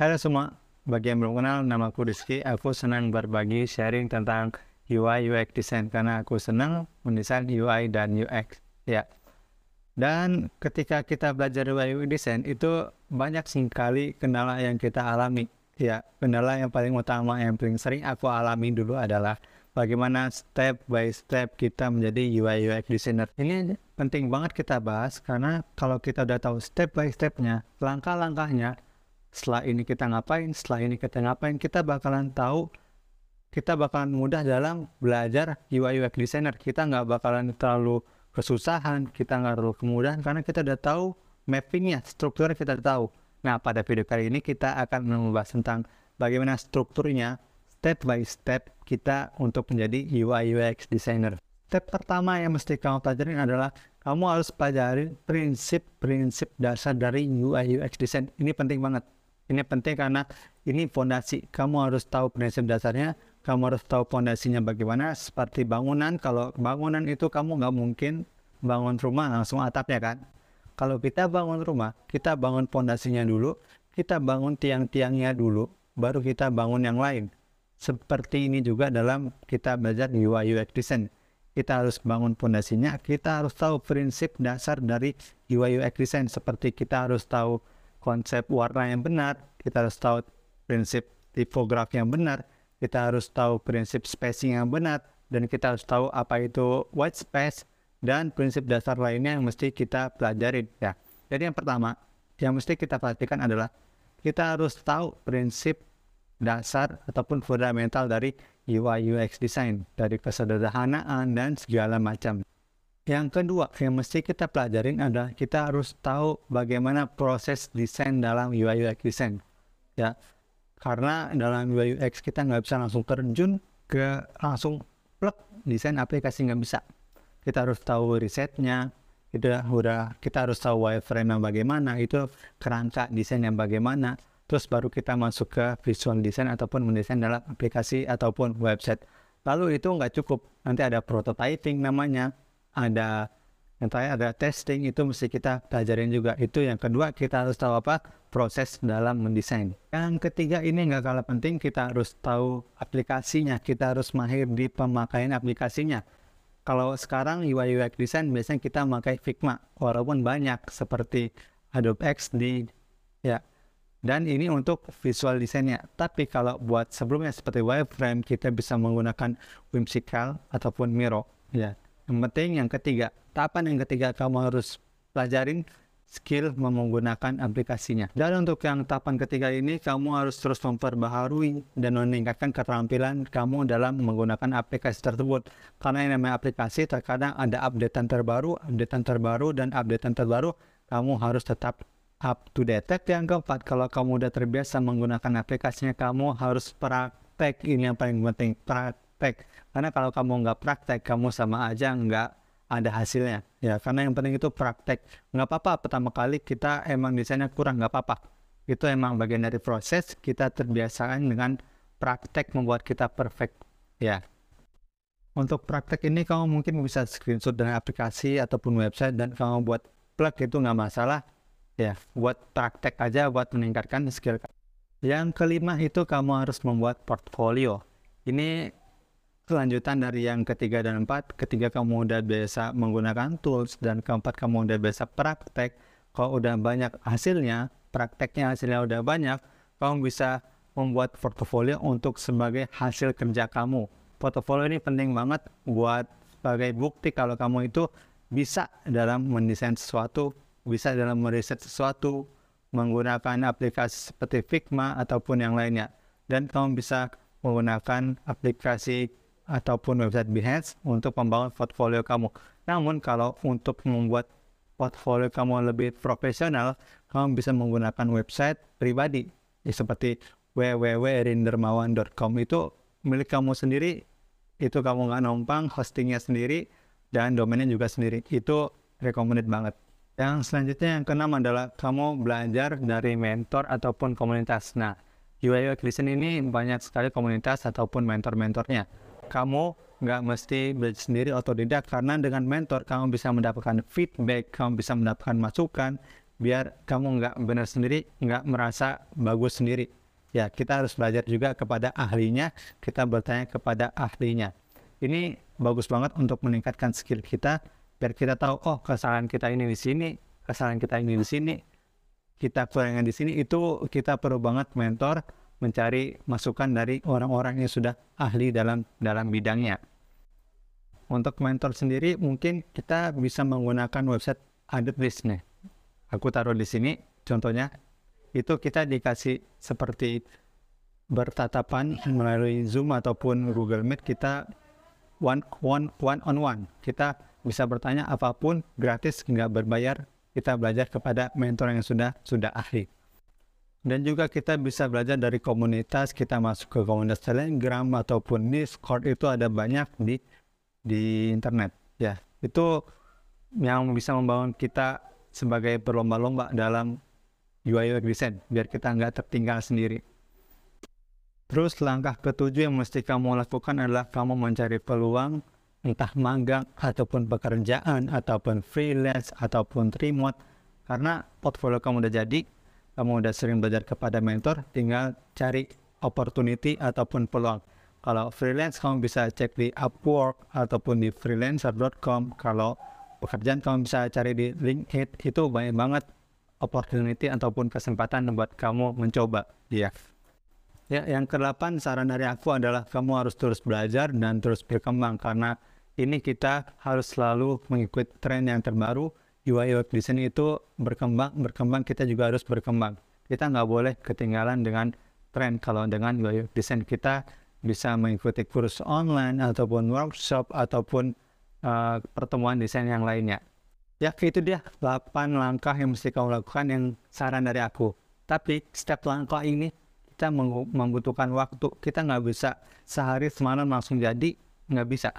Halo semua, bagi yang belum kenal, nama aku Rizky. Aku senang berbagi sharing tentang UI UX design karena aku senang mendesain UI dan UX. Ya. Dan ketika kita belajar UI UX design itu banyak sekali kendala yang kita alami. Ya, kendala yang paling utama yang paling sering aku alami dulu adalah bagaimana step by step kita menjadi UI UX designer. Ini penting banget kita bahas karena kalau kita udah tahu step by stepnya, langkah-langkahnya, setelah ini kita ngapain, setelah ini kita ngapain, kita bakalan tahu, kita bakalan mudah dalam belajar UI UX designer. Kita nggak bakalan terlalu kesusahan, kita nggak terlalu kemudahan karena kita udah tahu mappingnya, strukturnya kita udah tahu. Nah, pada video kali ini kita akan membahas tentang bagaimana strukturnya step by step kita untuk menjadi UI UX designer. Step pertama yang mesti kamu pelajarin adalah kamu harus pelajari prinsip-prinsip dasar dari UI UX design. Ini penting banget ini penting karena ini fondasi. Kamu harus tahu prinsip dasarnya, kamu harus tahu fondasinya bagaimana. Seperti bangunan, kalau bangunan itu kamu nggak mungkin bangun rumah langsung atapnya kan. Kalau kita bangun rumah, kita bangun fondasinya dulu, kita bangun tiang-tiangnya dulu, baru kita bangun yang lain. Seperti ini juga dalam kita belajar UI UX design. Kita harus bangun fondasinya, kita harus tahu prinsip dasar dari UI UX design. Seperti kita harus tahu konsep warna yang benar, kita harus tahu prinsip tipografi yang benar, kita harus tahu prinsip spacing yang benar, dan kita harus tahu apa itu white space dan prinsip dasar lainnya yang mesti kita pelajari ya. Jadi yang pertama yang mesti kita perhatikan adalah kita harus tahu prinsip dasar ataupun fundamental dari UI UX design dari kesederhanaan dan segala macam. Yang kedua yang mesti kita pelajarin adalah kita harus tahu bagaimana proses desain dalam UI UX design. Ya, karena dalam UI UX kita nggak bisa langsung terjun ke langsung plug desain aplikasi nggak bisa. Kita harus tahu risetnya, kita udah kita harus tahu wireframe yang bagaimana, itu kerangka desain yang bagaimana, terus baru kita masuk ke visual design ataupun mendesain dalam aplikasi ataupun website. Lalu itu nggak cukup, nanti ada prototyping namanya, ada yang terakhir ada testing itu mesti kita pelajarin juga. Itu yang kedua kita harus tahu apa proses dalam mendesain. Yang ketiga ini nggak kalah penting kita harus tahu aplikasinya. Kita harus mahir di pemakaian aplikasinya. Kalau sekarang UI UX design biasanya kita memakai Figma walaupun banyak seperti Adobe XD ya. Dan ini untuk visual desainnya. Tapi kalau buat sebelumnya seperti wireframe kita bisa menggunakan whimsical ataupun Miro ya yang penting yang ketiga, tahapan yang ketiga kamu harus pelajarin skill menggunakan aplikasinya. Dan untuk yang tahapan ketiga ini, kamu harus terus memperbaharui dan meningkatkan keterampilan kamu dalam menggunakan aplikasi tersebut. Karena yang namanya aplikasi terkadang ada updatean terbaru, updatean terbaru, dan updatean terbaru, kamu harus tetap up to date. Yang keempat, kalau kamu udah terbiasa menggunakan aplikasinya, kamu harus praktek. Ini yang paling penting, praktek karena kalau kamu nggak praktek, kamu sama aja nggak ada hasilnya. Ya, karena yang penting itu praktek. Nggak apa-apa pertama kali kita emang desainnya kurang, nggak apa-apa. Itu emang bagian dari proses, kita terbiasakan dengan praktek membuat kita perfect. Ya. Untuk praktek ini kamu mungkin bisa screenshot dari aplikasi ataupun website dan kamu buat plug itu nggak masalah. Ya, buat praktek aja buat meningkatkan skill. Yang kelima itu kamu harus membuat portfolio. Ini kelanjutan dari yang ketiga dan empat, ketiga kamu udah biasa menggunakan tools dan keempat kamu udah biasa praktek, kalau udah banyak hasilnya, prakteknya hasilnya udah banyak, kamu bisa membuat portofolio untuk sebagai hasil kerja kamu. Portofolio ini penting banget buat sebagai bukti kalau kamu itu bisa dalam mendesain sesuatu, bisa dalam meriset sesuatu, menggunakan aplikasi seperti Figma ataupun yang lainnya. Dan kamu bisa menggunakan aplikasi ataupun website Behance untuk membangun portfolio kamu. Namun kalau untuk membuat portfolio kamu lebih profesional, kamu bisa menggunakan website pribadi ya, seperti www.rindermawan.com itu milik kamu sendiri, itu kamu nggak numpang, hostingnya sendiri, dan domainnya juga sendiri. Itu recommended banget. Yang selanjutnya yang keenam adalah kamu belajar dari mentor ataupun komunitas. Nah, UI UX ini banyak sekali komunitas ataupun mentor-mentornya kamu nggak mesti belajar sendiri otodidak karena dengan mentor kamu bisa mendapatkan feedback, kamu bisa mendapatkan masukan biar kamu nggak benar sendiri, nggak merasa bagus sendiri. Ya, kita harus belajar juga kepada ahlinya, kita bertanya kepada ahlinya. Ini bagus banget untuk meningkatkan skill kita, biar kita tahu, oh kesalahan kita ini di sini, kesalahan kita ini di sini, kita kurangnya di sini, itu kita perlu banget mentor, mencari masukan dari orang-orang yang sudah ahli dalam dalam bidangnya. Untuk mentor sendiri mungkin kita bisa menggunakan website Address nih. Aku taruh di sini contohnya itu kita dikasih seperti bertatapan melalui Zoom ataupun Google Meet kita one one one on one. Kita bisa bertanya apa pun gratis nggak berbayar. Kita belajar kepada mentor yang sudah sudah ahli dan juga kita bisa belajar dari komunitas kita masuk ke komunitas Telegram ataupun Discord itu ada banyak di di internet ya. Itu yang bisa membangun kita sebagai berlomba-lomba dalam UI UX design biar kita nggak tertinggal sendiri. Terus langkah ketujuh yang mesti kamu lakukan adalah kamu mencari peluang entah magang ataupun pekerjaan ataupun freelance ataupun remote. Karena portfolio kamu udah jadi kamu udah sering belajar kepada mentor, tinggal cari opportunity ataupun peluang. Kalau freelance kamu bisa cek di Upwork ataupun di freelancer.com. Kalau pekerjaan kamu bisa cari di LinkedIn. Itu banyak banget opportunity ataupun kesempatan buat kamu mencoba. Ya. Ya, yang kedelapan saran dari aku adalah kamu harus terus belajar dan terus berkembang karena ini kita harus selalu mengikuti tren yang terbaru UI UX design itu berkembang, berkembang kita juga harus berkembang. Kita nggak boleh ketinggalan dengan tren. Kalau dengan UI UX design kita bisa mengikuti kursus online ataupun workshop ataupun uh, pertemuan desain yang lainnya. Ya itu dia 8 langkah yang mesti kamu lakukan yang saran dari aku. Tapi setiap langkah ini kita membutuhkan waktu. Kita nggak bisa sehari semalam langsung jadi, nggak bisa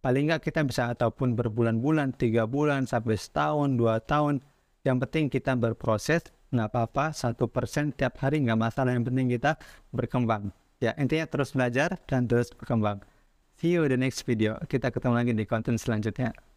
paling nggak kita bisa ataupun berbulan-bulan tiga bulan sampai setahun dua tahun. Yang penting kita berproses nggak apa-apa satu persen tiap hari nggak masalah. Yang penting kita berkembang. Ya intinya terus belajar dan terus berkembang. See you in the next video. Kita ketemu lagi di konten selanjutnya